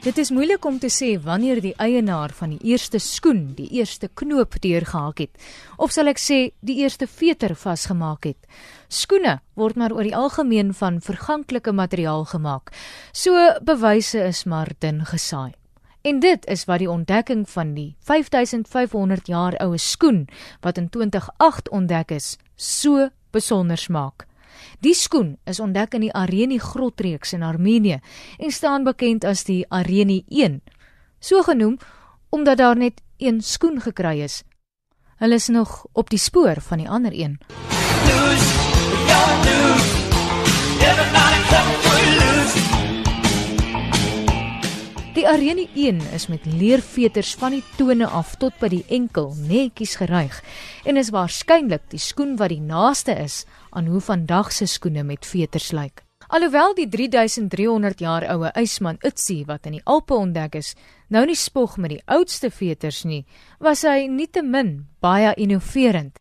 Dit is moeilik om te sê wanneer die eienaar van die eerste skoen die eerste knoop deurgehak het of sal ek sê die eerste veter vasgemaak het. Skoene word maar oor die algemeen van verganklike materiaal gemaak. So bewyse is maar dun gesaai. En dit is wat die ontdekking van die 5500 jaar oue skoen wat in 2008 ontdek is, so besonder maak. Die skoen is ontdek in die Areni grotreeks in Armenië en staan bekend as die Areni 1. So genoem omdat daar net een skoen gekry is. Hulle is nog op die spoor van die ander een. Lose, Die Areni 1 is met leerveters van die tone af tot by die enkel netjies geryg en is waarskynlik die skoen wat die naaste is aan hoe vandag se skoene met veters lyk. Alhoewel die 3300 jaar oue ysman Utsi wat in die Alpe ontdek is, nou nie spog met die oudste veters nie, was hy nietemin baie innoverend.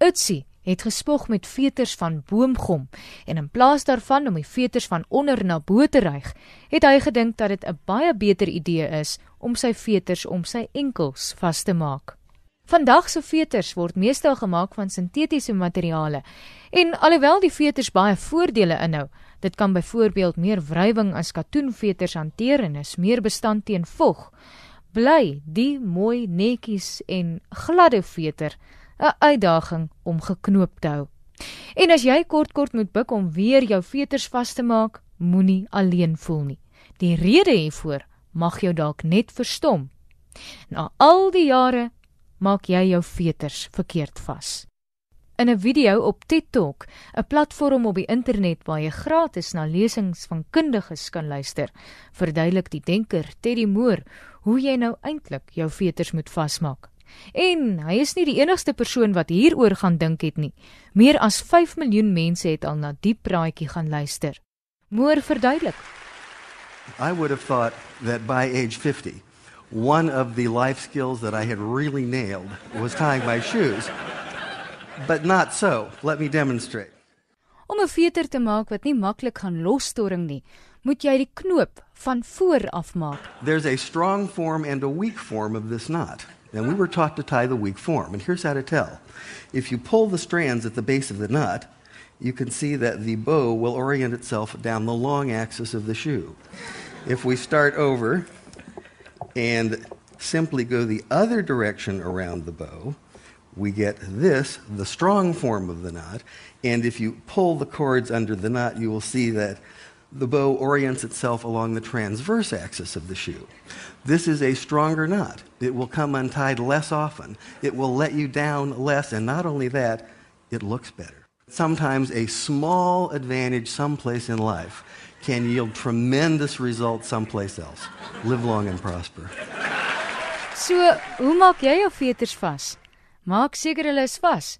Utsi het gespog met veters van boomgom en in plaas daarvan om die veters van onder na bo te ryg, het hy gedink dat dit 'n baie beter idee is om sy veters om sy enkels vas te maak. Vandag se veters word meestal gemaak van sintetiese materiale. En alhoewel die veters baie voordele inhou, dit kan byvoorbeeld meer wrywing as katoenveters hanteer en is meer bestand teen vog, bly die mooi netjies en gladde veter 'n uitdaging om geknoop te hou. En as jy kort kort moet buig om weer jou veters vas te maak, moenie alleen voel nie. Die rede hiervoor mag jou dalk net verstom. Na al die jare maak jy jou veters verkeerd vas. In 'n video op TikTok, 'n platform op die internet waar jy gratis na lesings van kundiges kan luister, verduidelik die denker Teddy Moore hoe jy nou eintlik jou veters moet vasmaak. En hy is nie die enigste persoon wat hieroor gaan dink het nie. Meer as 5 miljoen mense het al na die praatjie gaan luister. Moore verduidelik. I would have thought that by age 50 one of the life skills that I had really nailed was tying my shoes. But not so. Let me demonstrate. Om 'n veter te maak wat nie maklik gaan losstoring nie, moet jy die knoop van voor af maak. There's a strong form and a weak form of this knot. And we were taught to tie the weak form. And here's how to tell. If you pull the strands at the base of the knot, you can see that the bow will orient itself down the long axis of the shoe. If we start over, and simply go the other direction around the bow, we get this, the strong form of the knot. And if you pull the cords under the knot, you will see that the bow orients itself along the transverse axis of the shoe. This is a stronger knot. It will come untied less often. It will let you down less. And not only that, it looks better. Sometimes a small advantage someplace in life can yield tremendous results someplace else. Live long and prosper. So, hoe maak jy jou veters vas? Maak seker hulle is vas.